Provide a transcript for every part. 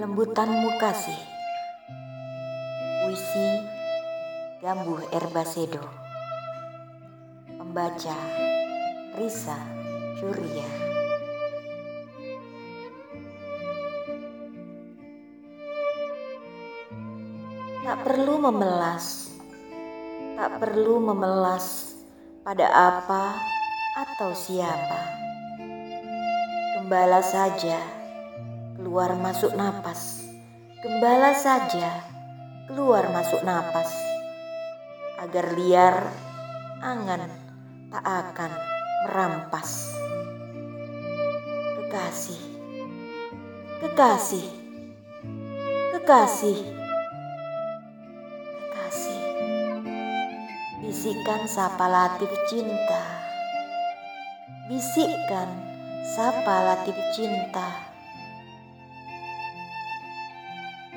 Kelembutanmu kasih Puisi Gambuh Erbasedo. Pembaca Risa Curia. Tak perlu memelas Tak perlu memelas pada apa atau siapa. Gembala saja keluar masuk napas. Gembala saja keluar masuk napas. Agar liar angan tak akan merampas. Kekasih, kekasih, kekasih, kekasih. Bisikan sapa latif cinta. Bisikan sapa latif cinta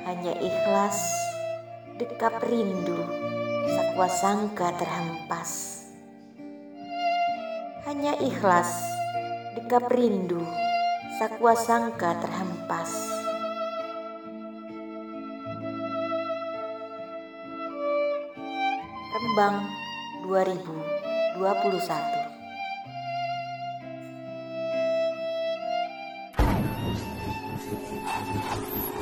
hanya ikhlas dekap rindu sakwa sangka terhempas hanya ikhlas dekap rindu sakwa sangka terhempas Rembang 2021 Thank you.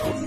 Con